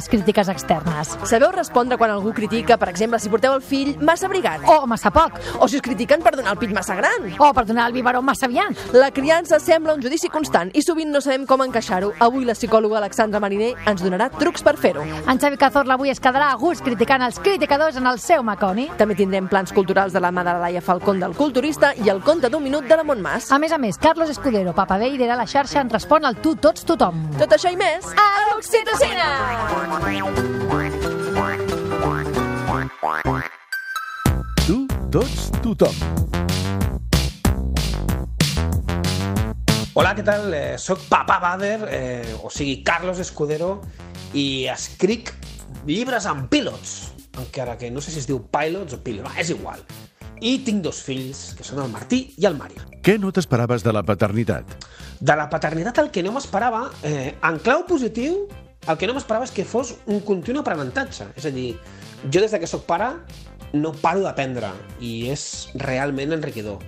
Les crítiques externes? Sabeu respondre quan algú critica, per exemple, si porteu el fill massa abrigat? O massa poc? O si us critiquen per donar el pit massa gran? O per donar el biberó massa aviat? La criança sembla un judici constant i sovint no sabem com encaixar-ho. Avui la psicòloga Alexandra Mariner ens donarà trucs per fer-ho. En Xavi Cazorla avui es quedarà a gust criticant els criticadors en el seu Maconi. També tindrem plans culturals de la mà de la Laia Falcón del Culturista i el conte d'un minut de la Montmàs. A més a més, Carlos Escudero, Papa Beire a la xarxa en respon al tu, tots, tothom. Tot això i més a l'Oxitocina! Tu, tots, tothom. Hola, què tal? Eh, soc Papa Bader, eh, o sigui, Carlos Escudero, i escric llibres amb pilots, encara que no sé si es diu pilots o pilots, és igual. I tinc dos fills, que són el Martí i el Mario. Què no t'esperaves de la paternitat? De la paternitat el que no m'esperava, eh, en clau positiu, el que no m'esperava és que fos un continu aprenentatge. És a dir, jo des de que sóc pare no paro d'aprendre i és realment enriquidor.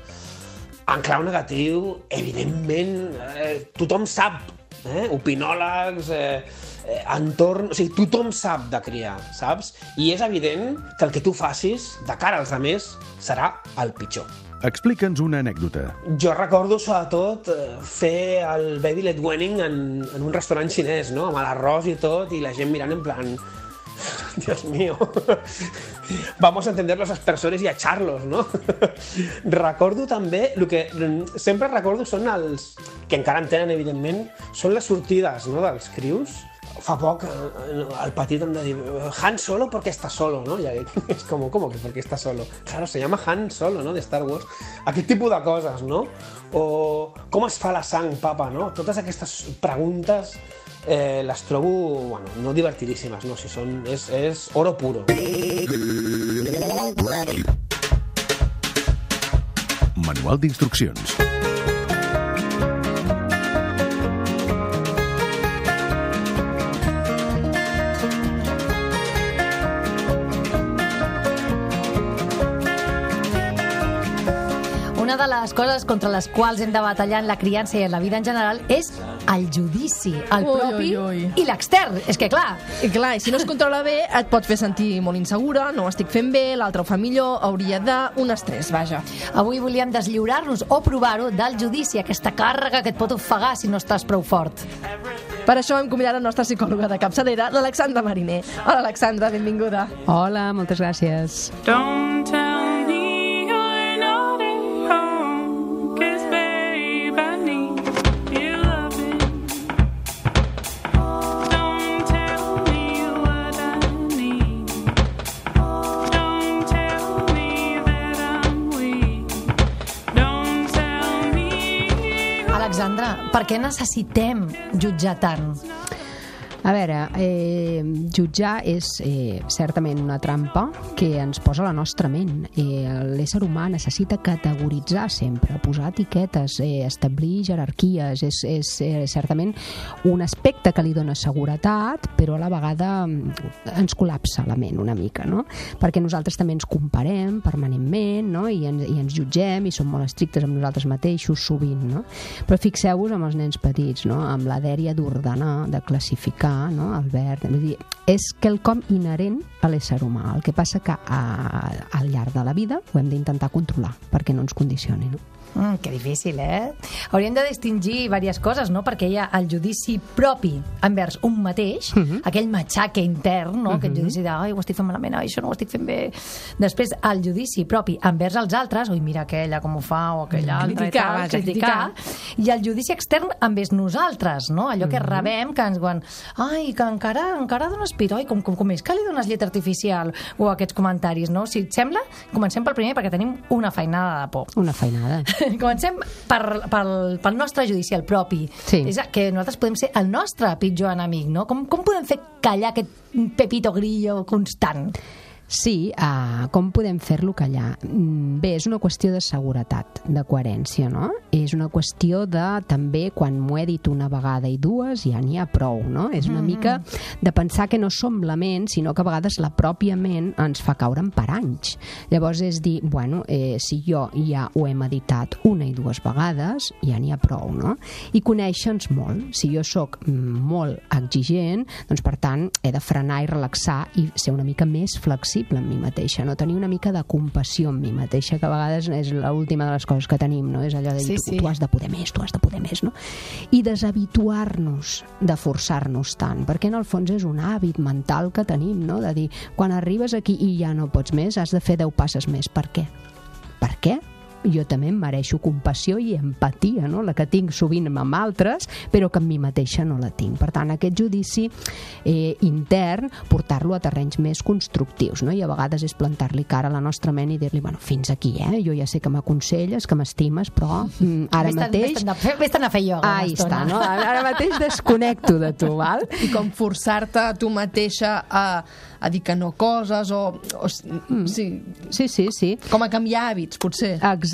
En clau negatiu, evidentment, eh, tothom sap, eh? opinòlegs, eh, eh, entorn... O sigui, tothom sap de criar, saps? I és evident que el que tu facis de cara als altres serà el pitjor. Explica'ns una anècdota. Jo recordo, sobretot, eh, fer el baby led wedding en, en un restaurant xinès, no? amb l'arròs i tot, i la gent mirant en plan... Dios mío, vamos a entender las persones i a echarlos, no? recordo també, el que sempre recordo són els, que encara en tenen, evidentment, són les sortides no? dels crius. Fa poc eh, el petit em de dir Han Solo porque está solo, ¿no? I és com, com que porque está solo? Claro, se llama Han Solo, ¿no? De Star Wars. Aquest tipus de coses, no? O com es fa la sang, papa, no? Totes aquestes preguntes eh, les trobo, bueno, no divertidíssimes, no? Si són, és, és oro puro. Manual d'instruccions. Una de les coses contra les quals hem de batallar en la criança i en la vida en general és el judici, el Ui, propi ui, ui. i l'extern. És que, clar, I clar, i si no es controla bé, et pot fer sentir molt insegura, no ho estic fent bé, l'altre ho fa millor, hauria de... un estrès, vaja. avui volíem deslliurar-nos o provar-ho del judici, aquesta càrrega que et pot ofegar si no estàs prou fort. Per això hem convidat la nostra psicòloga de capçalera, l'Alexandra Mariner. Hola, Alexandra, benvinguda. Hola, moltes gràcies. Don't tell què necessitem jutjar tant? A veure, eh, jutjar és eh, certament una trampa que ens posa la nostra ment. Eh, L'ésser humà necessita categoritzar sempre, posar etiquetes, eh, establir jerarquies. És, és eh, certament un aspecte que li dona seguretat, però a la vegada mm, ens col·lapsa la ment una mica, no? Perquè nosaltres també ens comparem permanentment, no? I ens, i ens jutgem i som molt estrictes amb nosaltres mateixos sovint, no? Però fixeu-vos amb els nens petits, no? Amb la dèria d'ordenar, de classificar, no? El verd, vull dir, és quelcom inherent a l'ésser humà. El que passa que a, al llarg de la vida ho hem d'intentar controlar perquè no ens condicioni, no? Mm, que difícil, eh? Hauríem de distingir diverses coses, no? Perquè hi ha el judici propi envers un mateix, uh -huh. aquell matxaque intern, no? Uh -huh. Aquest judici de, ai, ho estic fent malament, ai, això no ho estic fent bé. Després, el judici propi envers els altres, oi, mira aquella com ho fa, o aquella altra Criticar, i tal, vaja, criticar. I el judici extern envers nosaltres, no? Allò que rebem, que ens diuen, ai, que encara, encara dones pit, oi, com, com, com és que li dones llet artificial? O aquests comentaris, no? Si et sembla, comencem pel primer, perquè tenim una feinada de por. Una feinada. Comencem per, pel, pel nostre judici, el propi. Sí. És que nosaltres podem ser el nostre pitjor enemic, no? Com, com podem fer callar aquest pepito grillo constant? Sí, uh, com podem fer-lo callar? Mm, Bé, és una qüestió de seguretat, de coherència, no? És una qüestió de, també, quan m'ho he dit una vegada i dues, ja n'hi ha prou, no? És una mica de pensar que no som la ment, sinó que a vegades la pròpia ment ens fa caure en paranys. Llavors és dir, bueno, eh, si jo ja ho he meditat una i dues vegades, ja n'hi ha prou, no? I conèixer-nos molt. Si jo sóc mm, molt exigent, doncs per tant he de frenar i relaxar i ser una mica més flexible amb mi mateixa, no? Tenir una mica de compassió amb mi mateixa, que a vegades és l'última de les coses que tenim, no? És allò de dir, Sí, sí. tu has de poder més, tu has de poder més, no? I deshabituar-nos de forçar-nos tant, perquè en el fons és un hàbit mental que tenim, no? De dir, quan arribes aquí i ja no pots més, has de fer 10 passes més. Per què? Per què? Jo també em mereixo compassió i empatia, no? la que tinc sovint amb altres, però que amb mi mateixa no la tinc. Per tant, aquest judici eh, intern, portar-lo a terrenys més constructius, no? i a vegades és plantar-li cara a la nostra ment i dir-li, bueno, fins aquí, eh? jo ja sé que m'aconselles, que m'estimes, però mm, ara Vés-te'n- mateix... vés-te'n a fer- Vés-te'n a fer ioga Ahí una està, no? Ara mateix desconnecto de tu, val? I com forçar-te a tu mateixa a, a dir que no coses o... o mm. sí, Sí, sí, sí. com a canviar hàbits, potser. Exacte.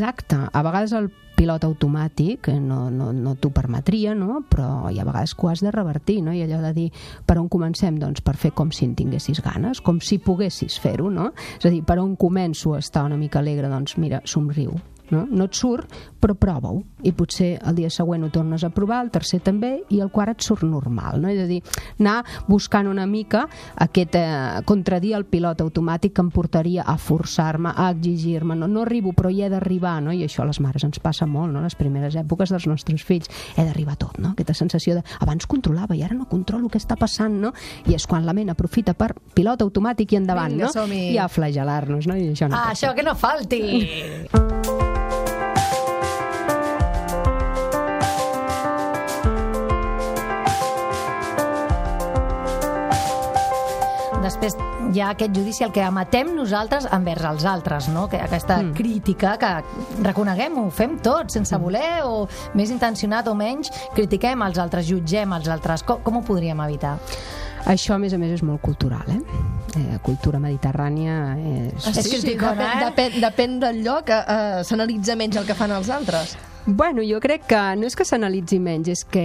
A vegades el pilot automàtic eh, no, no, no t'ho permetria, no? però hi ha vegades que ho has de revertir, no? i allò de dir, per on comencem? Doncs per fer com si en tinguessis ganes, com si poguessis fer-ho, no? És a dir, per on començo a estar una mica alegre? Doncs mira, somriu, no? No et surt, però prova-ho. I potser el dia següent ho tornes a provar, el tercer també, i el quart et surt normal, no? És a dir, anar buscant una mica aquest, eh, contradir el pilot automàtic que em portaria a forçar-me, a exigir-me, no, no arribo, però hi he d'arribar, no? I això a les mares ens passa molt, no? Les primeres èpoques dels nostres fills, he d'arribar tot, no? Aquesta sensació de, abans controlava i ara no controlo què està passant, no? I és quan la ment aprofita per pilot automàtic i endavant, Vinga, no? I a flagelar-nos, no? I això no Ah, això que no falti! Després hi ha aquest judici el que emetem nosaltres envers els altres, no? que aquesta mm. crítica que reconeguem-ho, fem tot sense voler o més intencionat o menys, critiquem els altres, jutgem els altres. Com, com ho podríem evitar? Això, a més a més, és molt cultural, eh? eh cultura mediterrània és... Ah, És criticona, depèn, eh? depèn, depèn del lloc, eh, eh, s'analitza menys el que fan els altres. Bueno, jo crec que no és que s'analitzi menys, és que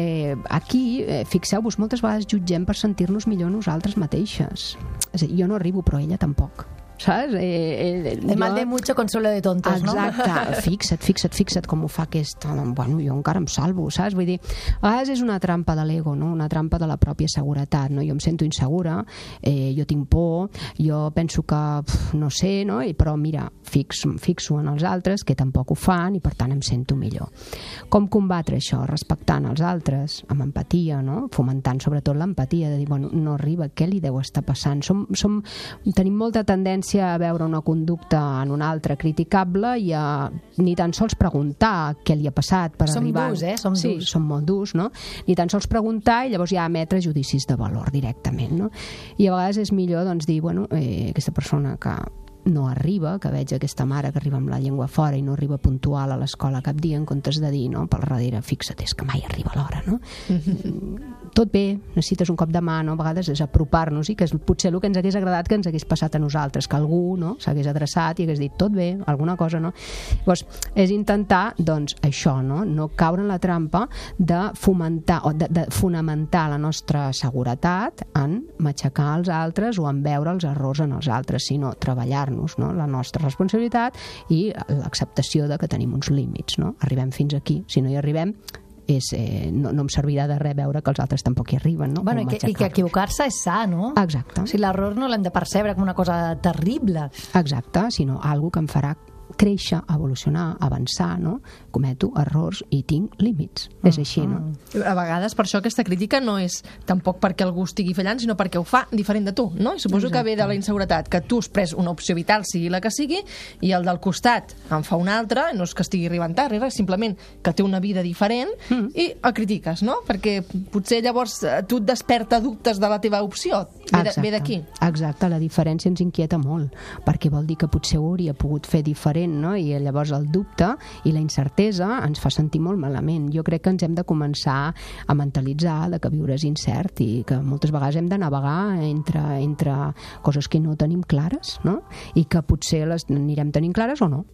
aquí, eh, fixeu-vos, moltes vegades jutgem per sentir-nos millor nosaltres mateixes. És a dir, jo no arribo, però ella tampoc. Saps? Eh, eh, El mal de mucho consuelo de tontos, no? Exacte, fixa't, fixa't, fixa't com ho fa aquesta, bueno, jo encara em salvo, saps? Vull dir, a vegades és una trampa de l'ego, no? una trampa de la pròpia seguretat, no? Jo em sento insegura, eh, jo tinc por, jo penso que, pf, no sé, no? I, però mira, fix, fixo en els altres que tampoc ho fan i per tant em sento millor. Com combatre això? Respectant els altres, amb empatia, no? Fomentant sobretot l'empatia, de dir, bueno, no arriba, què li deu estar passant? Som, som, tenim molta tendència a veure una conducta en una altra criticable i a ni tan sols preguntar què li ha passat per Som arribar... durs, eh? Som sí, durs. som molt durs, no? Ni tan sols preguntar i llavors ja emetre judicis de valor directament, no? I a vegades és millor doncs, dir, bueno, eh, aquesta persona que no arriba, que veig aquesta mare que arriba amb la llengua fora i no arriba puntual a l'escola cap dia, en comptes de dir, no, pel darrere, fixa't, és que mai arriba l'hora, no? Tot bé, necessites un cop de mà, no? A vegades és apropar-nos i que és potser el que ens hagués agradat que ens hagués passat a nosaltres, que algú no, s'hagués adreçat i hagués dit, tot bé, alguna cosa, no? Llavors, és intentar, doncs, això, no? No caure en la trampa de fomentar o de, de fonamentar la nostra seguretat en matxacar els altres o en veure els errors en els altres, sinó treballar-nos no? la nostra responsabilitat i l'acceptació de que tenim uns límits. No? Arribem fins aquí. Si no hi arribem, és, eh, no, no em servirà de res veure que els altres tampoc hi arriben. No? Bueno, i que, i que equivocar-se és sa, no? Exacte. O sigui, l'error no l'hem de percebre com una cosa terrible. Exacte, sinó algo que em farà créixer, evolucionar, avançar, no? Cometo errors i tinc límits. És així, no? A vegades, per això, aquesta crítica no és tampoc perquè algú estigui fallant, sinó perquè ho fa diferent de tu, no? I suposo que ve de la inseguretat, que tu has pres una opció vital, sigui la que sigui, i el del costat en fa una altra, no és que estigui arribant tard, res, simplement que té una vida diferent Mm. i el critiques, no? Perquè potser llavors eh, tu et desperta dubtes de la teva opció. Ve d'aquí. Exacte, la diferència ens inquieta molt, perquè vol dir que potser ho hauria pogut fer diferent diferent, no? I llavors el dubte i la incertesa ens fa sentir molt malament. Jo crec que ens hem de començar a mentalitzar de que viure és incert i que moltes vegades hem de navegar entre, entre coses que no tenim clares, no? I que potser les anirem tenint clares o no.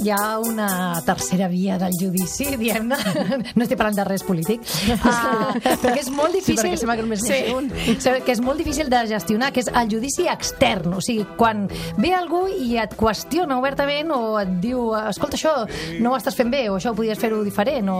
Hi ha una tercera via del judici, diguem-ne. No estic parlant de res polític. Uh, perquè és molt Sí, difícil... sembla que només sí, un. sí, que és molt difícil de gestionar, que és el judici extern. O sigui, quan ve algú i et qüestiona obertament o et diu escolta, això no ho estàs fent bé o això ho podies fer-ho diferent o...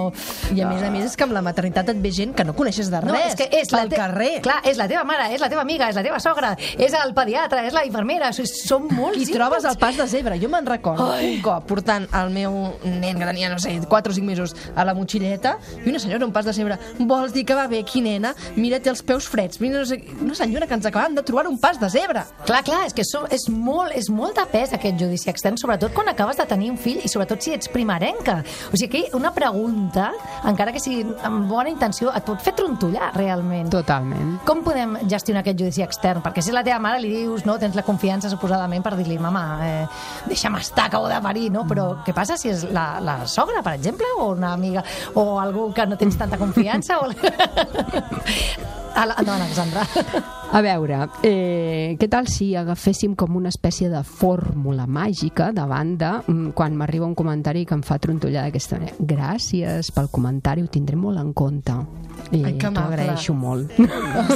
I a més a més és que amb la maternitat et ve gent que no coneixes de res. No, és que és pel la te- carrer. Clar, és la teva mare, és la teva amiga, és la teva sogra, és el pediatre, és la infermera, són molts I trobes al pas de zebra. Jo me'n recordo Ai. un cop portant el meu nen que tenia, no sé, 4 o 5 mesos a la motxilleta i una senyora un pas de zebra. Vols dir que va bé aquí, nena? Mira, té els peus freds. Mira, no sé... Una senyora que ens acabem de trobar un pas de zebra. Clar, clar, és que so, és, molt, és molt de pes aquest judici extern, sobretot quan acabes de tenir un fill i sobretot si ets primerenca. O sigui, aquí una pregunta, encara que sigui amb bona intenció, et pot fer trontollar realment. Totalment. Com podem gestionar aquest judici extern? Perquè si la teva mare li dius, no, tens la confiança suposadament per dir-li, mama, eh, deixa'm estar, acabo de parir, no? Però què passa si és la, la sogra, per exemple, o una amiga, o algú que no tens tanta confiança? O... Endavant, Alexandra. A veure, eh, què tal si agaféssim com una espècie de fórmula màgica de banda mm, quan m'arriba un comentari que em fa trontollar d'aquesta manera? Gràcies pel comentari, ho tindré molt en compte. I que t'ho agraeixo molt.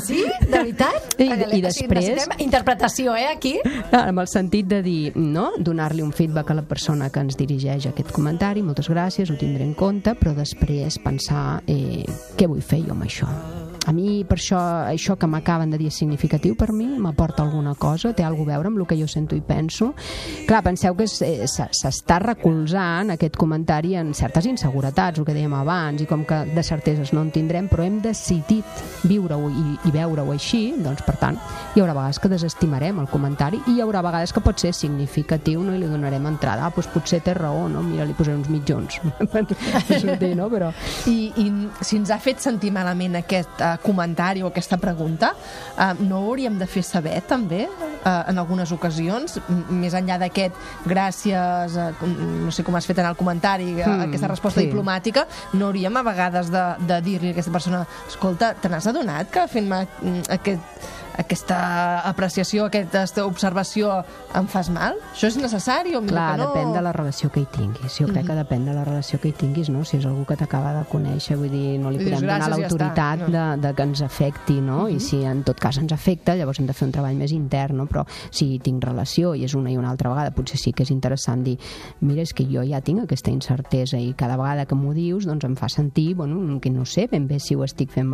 Sí? De veritat? I- i O sigui, després- necessitem interpretació, eh, aquí? Ah, amb el sentit de dir, no? donar-li un feedback a la persona que ens dirigeix aquest comentari, moltes gràcies, ho tindré en compte, però després pensar eh, què vull fer jo amb això. A mi, per això, això que m'acaben de dir és significatiu per mi, m'aporta alguna cosa, té alguna a veure amb el que jo sento i penso. Clar, penseu que eh, s'està recolzant aquest comentari en certes inseguretats, el que dèiem abans, i com que de certeses no en tindrem, però hem decidit viure-ho i, i veure-ho així, doncs, per tant, hi haurà vegades que desestimarem el comentari i hi haurà vegades que pot ser significatiu no? i li donarem entrada. Ah, doncs potser té raó, no? Mira, li posaré uns mitjons. No? Però... I, I si ens ha fet sentir malament aquest uh, comentari o aquesta pregunta, uh, no ho hauríem de fer saber també uh, en algunes ocasions, més enllà d'aquest gràcies, uh, no sé com has fet en el comentari, uh, Mm, aquesta resposta sí. diplomàtica, no hauríem a vegades de, de dir-li a aquesta persona escolta, te n'has adonat que fent-me mm, aquest, aquesta apreciació, aquesta observació em fas mal? Això és necessari o Clar, no? depèn de la relació que hi tinguis. Jo crec que depèn de la relació que hi tinguis, no? Si és algú que t'acaba de conèixer, vull dir, no li I dius, podem donar "Gràcies, ja l'autoritat està", no. de, de que ens afecti, no? I si en tot cas ens afecta, llavors hem de fer un treball més intern, no? Però si tinc relació i és una i una altra vegada, potser sí que és interessant dir, mira, és que jo ja tinc aquesta incertesa i cada vegada que m'ho dius, doncs em fa sentir, bueno, que no sé ben bé si ho estic fent,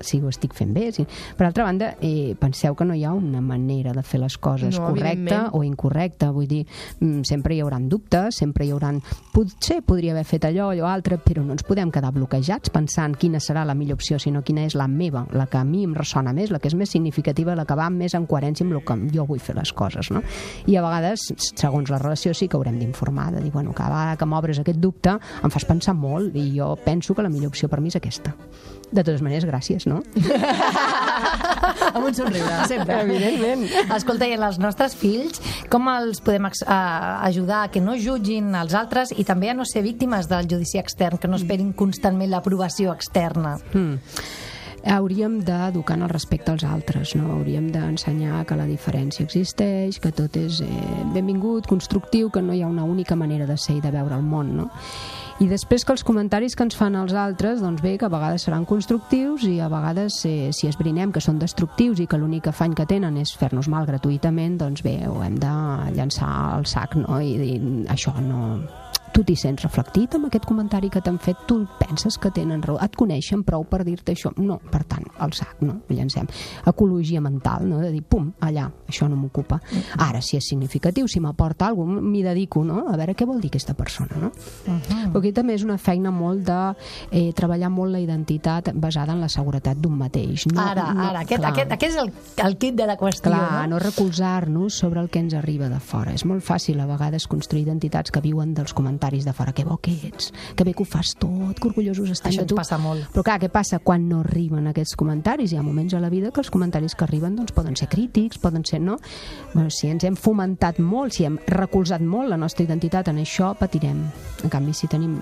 si ho estic fent bé. Si... Per altra banda, eh, penseu que no hi ha una manera de fer les coses No, correcta o incorrecta, vull dir, mm, sempre hi haurà dubtes, sempre hi haurà... Potser podria haver fet allò, allò altre, però no ens podem quedar bloquejats pensant quina serà la millor opció, sinó quina és la meva, la que a mi em ressona més, la que és més significativa, la que va més en coherència amb el que jo vull fer les coses, no? I a vegades, segons la relació, sí que haurem d'informar, de dir, bueno, cada vegada que m'obres aquest dubte em fas pensar molt i jo penso que la millor opció per mi és aquesta. De totes maneres, gràcies, no? Amb un somriure, sempre. Evidentment. Escolta, i els nostres fills, com els podem a, ajudar a que no jutgin els altres i també a no ser víctimes del judici extern, que no esperin constantment l'aprovació externa? Mm. Hauríem d'educar en el respecte als altres, no? Hauríem d'ensenyar que la diferència existeix, que tot és eh, benvingut, constructiu, que no hi ha una única manera de ser i de veure el món, no? I després que els comentaris que ens fan els altres, doncs bé, que a vegades seran constructius i a vegades, eh, si esbrinem que són destructius i que l'únic afany que tenen és fer-nos mal gratuïtament, doncs bé, ho hem de llançar al sac, no? I dir, això no, tu t'hi sents reflectit amb aquest comentari que t'han fet, tu penses que tenen raó, et coneixen prou per dir-te això, no, per tant, al sac, no, ho llancem. Ecologia mental, no, de dir, pum, allà, això no m'ocupa. Ara, si és significatiu, si m'aporta alguna cosa, m'hi dedico, no, a veure què vol dir aquesta persona, no? Uh -huh. Però aquí també és una feina molt de eh, treballar molt la identitat basada en la seguretat d'un mateix. No, ara, no, ara, aquest, clar. aquest, aquest és el, el kit de la qüestió, Clar, no? no recolzar-nos sobre el que ens arriba de fora. És molt fàcil a vegades construir identitats que viuen dels comentaris comentaris de fora, que bo que ets, que bé que ho fas tot, que orgullosos estem Això de tu. passa molt. Però clar, què passa quan no arriben aquests comentaris? Hi ha moments a la vida que els comentaris que arriben doncs, poden ser crítics, poden ser no. Bueno, si ens hem fomentat molt, si hem recolzat molt la nostra identitat en això, patirem. En canvi, si tenim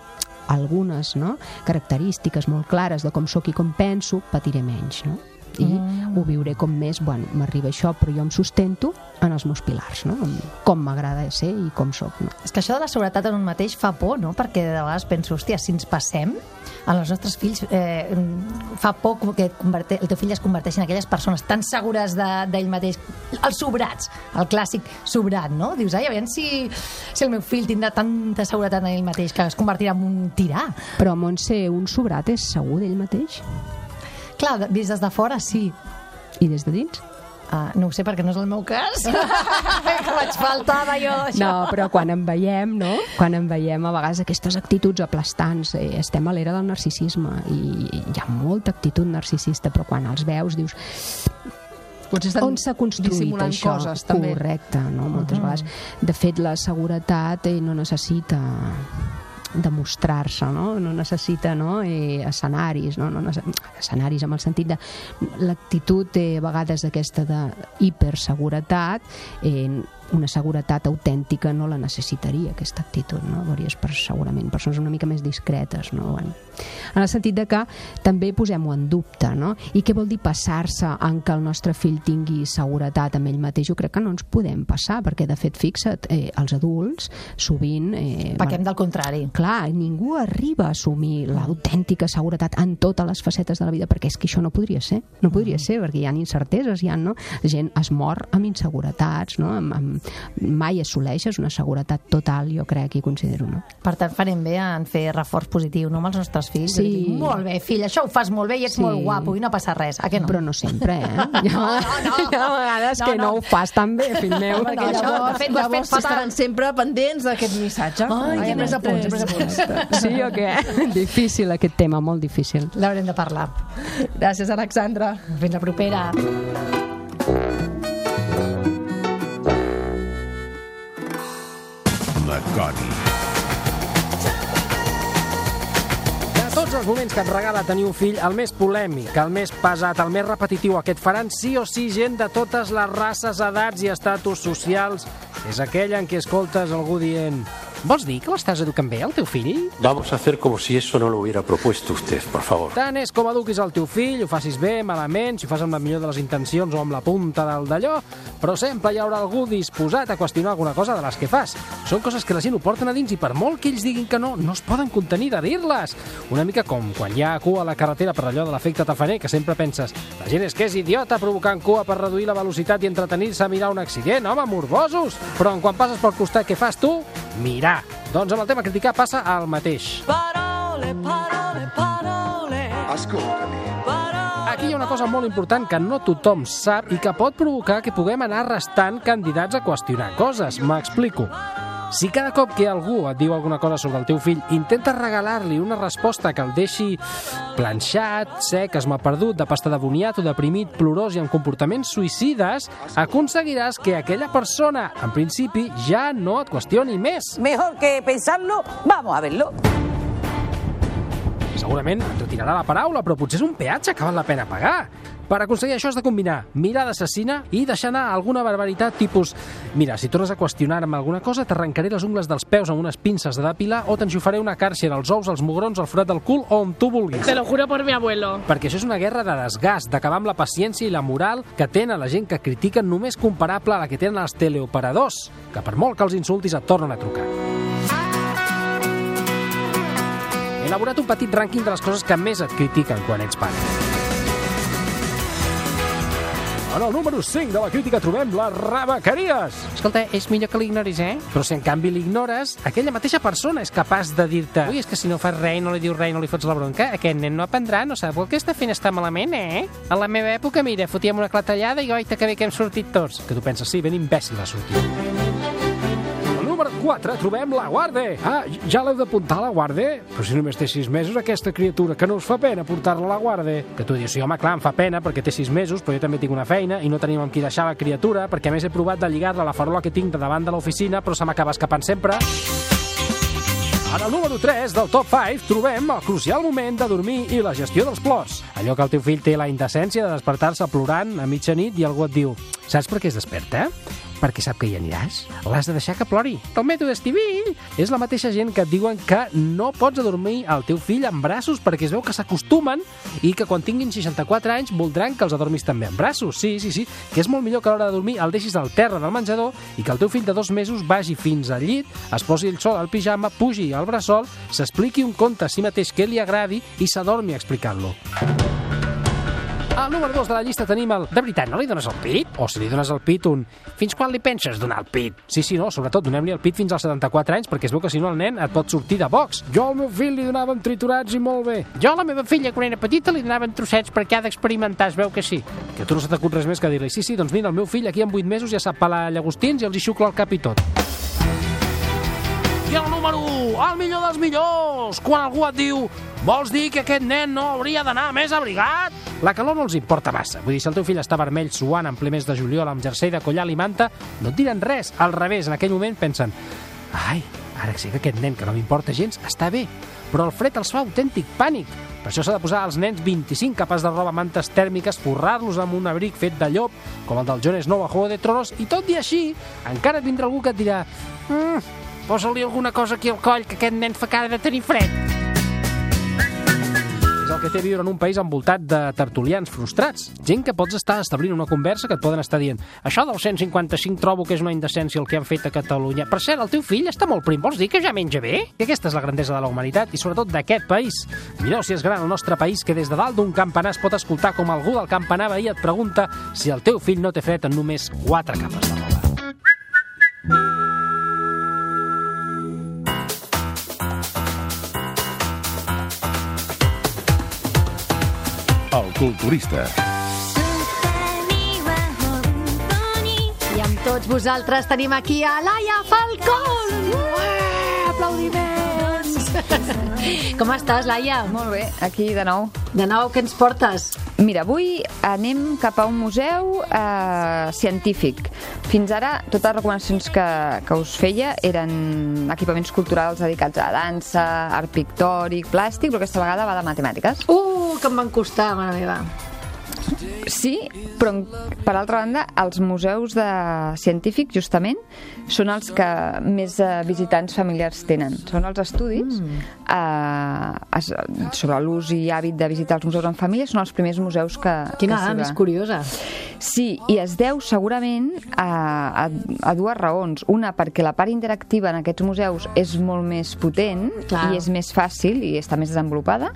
algunes no? característiques molt clares de com sóc i com penso, patiré menys, no? I mm. ho viuré com més, bueno, m'arriba això, però jo em sustento en els meus pilars, no? Com m'agrada ser i com sóc. No? És que això de la seguretat en un mateix fa por, no? Perquè de vegades penso, hòstia, si ens passem, en els nostres fills eh, fa por que converte, el teu fill es converteixi en aquelles persones tan segures de- d'ell mateix, els sobrats, el clàssic sobrat, no? Dius, ai, aviam si, si el meu fill tindrà tanta seguretat en ell mateix que es convertirà en un tirà. Però Montse, un sobrat és segur d'ell mateix? Clar, vist des de fora, sí. I des de dins? Uh, no ho sé perquè no és el meu cas. que vaig faltar jo d'això. No, però quan en veiem, no? Quan en veiem a vegades aquestes actituds aplastants, eh, estem a l'era del narcisisme i hi ha molta actitud narcisista, però quan els veus dius Potser estan on s'ha construït això? coses, també. Correcte, no? Moltes vegades. De fet, la seguretat eh, no necessita demostrar-se, no? No necessita no? Eh, escenaris, no? no escenaris amb el sentit de l'actitud eh, a vegades aquesta de hiperseguretat eh, una seguretat autèntica no la necessitaria aquesta actitud, no? Veuries per, segurament persones una mica més discretes, no? Bueno, en el sentit de que també posem-ho en dubte, no? I què vol dir passar-se en que el nostre fill tingui seguretat amb ell mateix? Jo crec que no ens podem passar, perquè de fet, fixa't, eh, els adults sovint... Eh, Pequem del contrari. clar, ningú arriba a assumir l'autèntica seguretat en totes les facetes de la vida, perquè és que això no podria ser, no podria ser, perquè hi ha incerteses, hi ha, no? La gent es mor amb inseguretats, no? Amb, amb, mai assoleixes una seguretat total, jo crec i considero, no? Per tant, farem bé en fer reforç positiu no, amb els nostres fills. Sí. I dir, molt bé, fill, això ho fas molt bé i ets Sí. molt guapo i no passa res. A què no? Però no sempre, eh? Hi ha, No, no. hi ha vegades No, que no, no. ho fas tan bé, fill meu. Perquè això, de fet, Llavors fatal. estaran sempre pendents d'aquest missatge. Ai, Ai, pres apunts, he pres apunts. Sí o què? Difícil aquest tema, molt difícil. L'haurem de parlar. Gràcies, Alexandra. Fins la propera. De tots els moments que et regala tenir un fill, el més polèmic, el més pesat, el més repetitiu, el que et faran sí o sí gent de totes les races, edats i estatus socials, és aquell en què escoltes algú dient Vols dir que l'estàs educant bé, el teu fill? Vamos a hacer como si eso no lo hubiera propuesto usted, por favor. Tant és com eduquis el teu fill, ho facis bé, malament, si ho fas amb la millor de les intencions o amb la punta del d'allò, però sempre hi haurà algú disposat a qüestionar alguna cosa de les que fas. Són coses que la gent ho porten a dins i per molt que ells diguin que no, no es poden contenir de dir-les. Una mica com quan hi ha cua a la carretera per allò de l'efecte tafaner, que sempre penses la gent és que és idiota provocant cua per reduir la velocitat i entretenir-se a mirar un accident, home, morbosos! Però en quan passes pel costat, què fas tu? Mirar. Doncs amb el tema criticar passa el mateix. Parole, parole, parole. Aquí hi ha una cosa molt important que no tothom sap i que pot provocar que puguem anar restant candidats a qüestionar coses. M'explico. Si cada cop que algú et diu alguna cosa sobre el teu fill intentes regalar-li una resposta que el deixi planxat, sec, esmaperdut, de pasta de boniat o deprimit, plorós i amb comportaments suïcides, aconseguiràs que aquella persona, en principi, ja no et qüestioni més. Mejor que pensarlo, vamos a verlo. Segurament et retirarà la paraula, però potser és un peatge que val la pena pagar. Per aconseguir això has de combinar mirar d'assassina i deixar anar alguna barbaritat tipus mira, si tornes a qüestionar-me alguna cosa t'arrencaré les ungles dels peus amb unes pinces de depilar o t'enxufaré una càrcera als ous, als mugrons, al forat del cul o on tu vulguis. Te lo juro por mi abuelo. Perquè això és una guerra de desgast, d'acabar amb la paciència i la moral que tenen la gent que critiquen només comparable a la que tenen els teleoperadors, que per molt que els insultis et tornen a trucar. He elaborat un petit rànquing de les coses que més et critiquen quan ets pare. En el número 5 de la crítica trobem les rabaqueries. Escolta, és millor que l'ignoris, eh? Però si en canvi l'ignores, aquella mateixa persona és capaç de dir-te Ui, és que si no fas res i no li dius res i no li fots la bronca, aquest nen no aprendrà, no sap el que està fent està malament, eh? A la meva època, mira, fotíem una clatellada i oita que bé que hem sortit tots. Que tu penses, sí, ben imbècil ha sortit. Al número 4 trobem la Guarde. Ah, ja l'heu d'apuntar a la Guarde? Però si només té 6 mesos aquesta criatura, que no us fa pena portar-la a la Guarde? Que tu dius, sí, home, clar, em fa pena perquè té 6 mesos, però jo també tinc una feina i no tenim amb qui deixar la criatura, perquè a més he provat de lligar-la a la farola que tinc de davant de l'oficina, però se m'acaba escapant sempre. En el número 3 del top 5 trobem el crucial moment de dormir i la gestió dels plors. Allò que el teu fill té la indecència de despertar-se plorant a mitjanit i algú et diu «Saps per què es desperta?» Perquè sap que hi aniràs. L'has de deixar que plori. El mètode Estivill és la mateixa gent que et diuen que no pots adormir el teu fill en braços perquè es veu que s'acostumen i que quan tinguin 64 anys voldran que els adormis també en braços. Sí, sí, sí, que és molt millor que a l'hora de dormir el deixis al terra del menjador i que el teu fill de dos mesos vagi fins al llit, es posi ell sol al pijama, pugi al bressol, s'expliqui un conte a si mateix que li agradi i s'adormi explicant-lo. Al número 2 de la llista tenim el De veritat, no li dones el pit? O si li dones el pit, un Fins quan li penses donar el pit? Sí, sí, no, sobretot donem-li el pit fins als 74 anys perquè es veu que si no el nen et pot sortir de box. Jo al meu fill li donàvem triturats i molt bé. Jo a la meva filla, quan era petita, li donaven trossets perquè ha d'experimentar, es veu que sí. Que tu no se t'acut res més que dir-li Sí, sí, doncs mira, el meu fill aquí en 8 mesos ja sap pelar llagostins i els hi xucla el cap i tot. I el número 1, el millor dels millors, quan algú et diu vols dir que aquest nen no hauria d'anar més abrigat? La calor no els importa massa. Vull dir, si el teu fill està vermell suant en ple mes de juliol amb jersei de collal i manta, no et diran res. Al revés, en aquell moment pensen ai, ara sé que aquest nen, que no m'importa gens, està bé. Però el fred els fa autèntic pànic. Per això s'ha de posar als nens 25 capes de roba mantes tèrmiques, forrar-los amb un abric fet de llop, com el del Jon Snow a Juego de Tronos, i tot i així, encara vindrà algú que et dirà mm, posa-li alguna cosa aquí al coll, que aquest nen fa cara de tenir fred. És el que té viure en un país envoltat de tertulians frustrats. Gent que pots estar establint una conversa que et poden estar dient això del 155 trobo que és una indecència el que han fet a Catalunya. Per cert, el teu fill està molt prim, vols dir que ja menja bé? I aquesta és la grandesa de la humanitat i sobretot d'aquest país. Mireu si és gran el nostre país que des de dalt d'un campanar es pot escoltar com algú del campanar veí et pregunta si el teu fill no té fred en només quatre capes de roba. Culturista. I amb tots vosaltres tenim aquí a Laia Falcón! Ué, aplaudiments! Com estàs, Laia? Molt bé, aquí de nou. De nou, què ens portes? Mira, avui anem cap a un museu eh, científic. Fins ara, totes les recomanacions que, que us feia eren equipaments culturals dedicats a dansa, art pictòric, plàstic, però aquesta vegada va de matemàtiques. Uh, que em van costar, mare meva. Sí, però per altra banda, els museus de científics, justament, són els que més eh, visitants familiars tenen. Són els estudis mm. eh, es, sobre l'ús i hàbit de visitar els museus en família, són els primers museus que... Quina que dada més curiosa. Sí, i es deu segurament a, a, a dues raons. Una, perquè la part interactiva en aquests museus és molt més potent Clar. i és més fàcil i està més desenvolupada.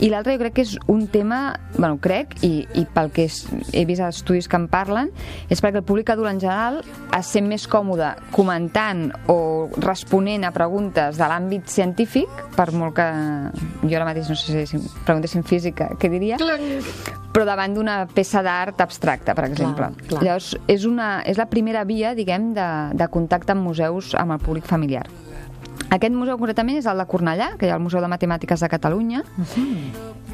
I l'altra jo crec que és un tema, bueno, crec, i, i pel que és, he vist estudis que en parlen, és perquè el públic adult en general es sent més còmode comentant o responent a preguntes de l'àmbit científic, per molt que jo ara mateix no sé si preguntessin física, què diria? però davant d'una peça d'art abstracta, per exemple. clar. Llavors, és, una, és la primera via, diguem, de, de contacte amb museus amb el públic familiar. Aquest museu concretament és el de Cornellà, que hi ha el Museu de Matemàtiques de Catalunya.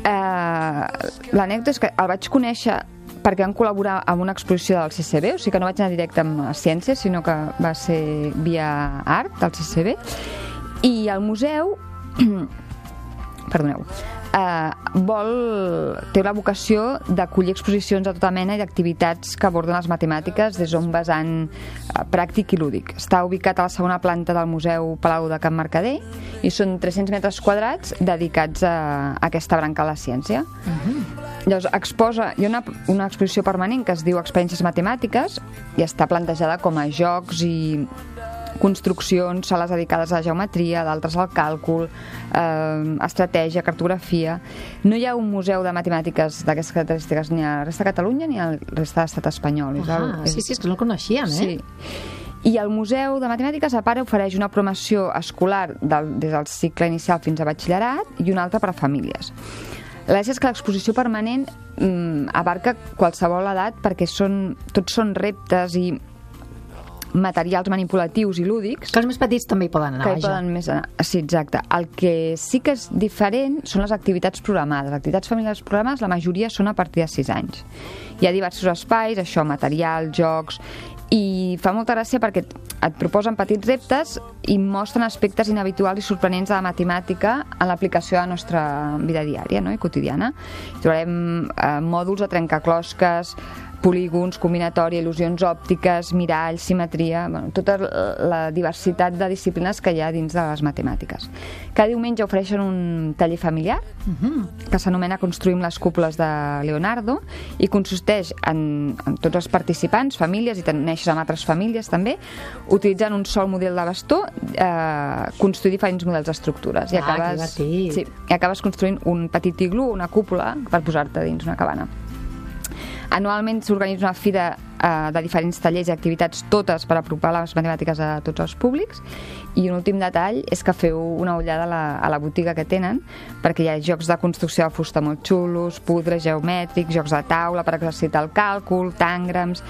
eh, L'anècdota és que el vaig conèixer perquè van col·laborar amb una exposició del CCB, o sigui que no vaig anar directe amb ciències, sinó que va ser via art del CCB. I el museu perdoneu, eh, vol, té la vocació d'acollir exposicions de tota mena i d'activitats que aborden les matemàtiques des d'un vessant eh, pràctic i lúdic. Està ubicat a la segona planta del Museu Palau de Can Mercader i són 300 metres quadrats dedicats a, a aquesta branca de la ciència. Llavors, exposa, hi ha una, una exposició permanent que es diu Experiències Matemàtiques i està plantejada com a jocs i construccions, sales dedicades a la geometria, d'altres al càlcul, eh, estratègia, cartografia... No hi ha un museu de matemàtiques d'aquestes característiques ni a la resta de Catalunya ni a la resta de l'estat espanyol. És Ah, el- sí, sí, és que no el coneixíem, eh? Sí. I el Museu de Matemàtiques, a part, ofereix una promoció escolar del, des del cicle inicial fins a batxillerat i una altra per a famílies. La gràcia és que l'exposició permanent mm, abarca qualsevol edat perquè són, tots són reptes i materials manipulatius i lúdics Que els més petits també hi poden anar, que hi vaja. poden més anar. Sí, exacte. El que sí que és diferent són les activitats programades. Les activitats familiars programades, la majoria són a partir de 6 anys. Hi ha diversos espais, això, material, jocs, i fa molta gràcia perquè et proposen petits reptes i mostren aspectes inhabituals i sorprenents de la matemàtica en l'aplicació a la nostra vida diària no? i quotidiana. Trobarem eh, mòduls de trencaclosques, polígons, combinatòria, il·lusions òptiques, miralls, simetria, bueno, tota la diversitat de disciplines que hi ha dins de les matemàtiques. Cada diumenge ofereixen un taller familiar que s'anomena Construïm les cúpules de Leonardo i consisteix en, en tots els participants, famílies, i neixes amb altres famílies també, utilitzant un sol model de bastó, eh, construir diferents models d'estructures. I Ah, acabes, sí, i acabes construint un petit iglú, una cúpula, per posar-te dins una cabana. Anualment s'organitza una fira eh, de diferents tallers i activitats, totes per apropar les matemàtiques a tots els públics. I un últim detall és que feu una ullada a la, a la botiga que tenen, perquè hi ha jocs de construcció de fusta molt xulos, pudres geomètrics, jocs de taula per exercitar el càlcul, tàngrams...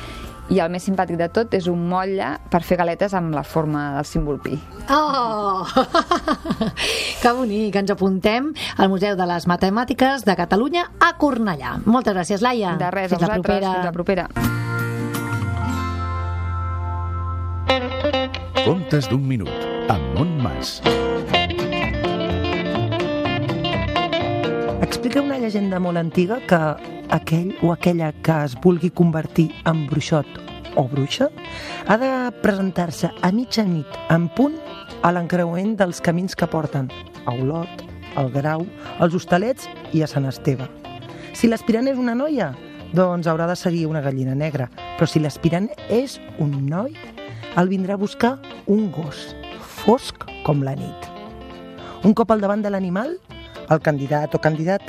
I el més simpàtic de tot és un motlle per fer galetes amb la forma del símbol pi. Oh! que bonic, ens apuntem al Museu de les Matemàtiques de Catalunya a Cornellà. Moltes gràcies, Laia. De res, a Fins la vosaltres, propera. fins la propera. Contes d'un minut, amb Montmas. Explica una llegenda molt antiga que aquell o aquella que es vulgui convertir en bruixot o bruixa ha de presentar-se a mitja nit en punt a l'encreuent dels camins que porten a Olot, al Grau, als Hostalets i a Sant Esteve. Si l'aspirant és una noia, doncs haurà de seguir una gallina negra, però si l'aspirant és un noi, el vindrà a buscar un gos, fosc com la nit. Un cop al davant de l'animal, el candidat o candidata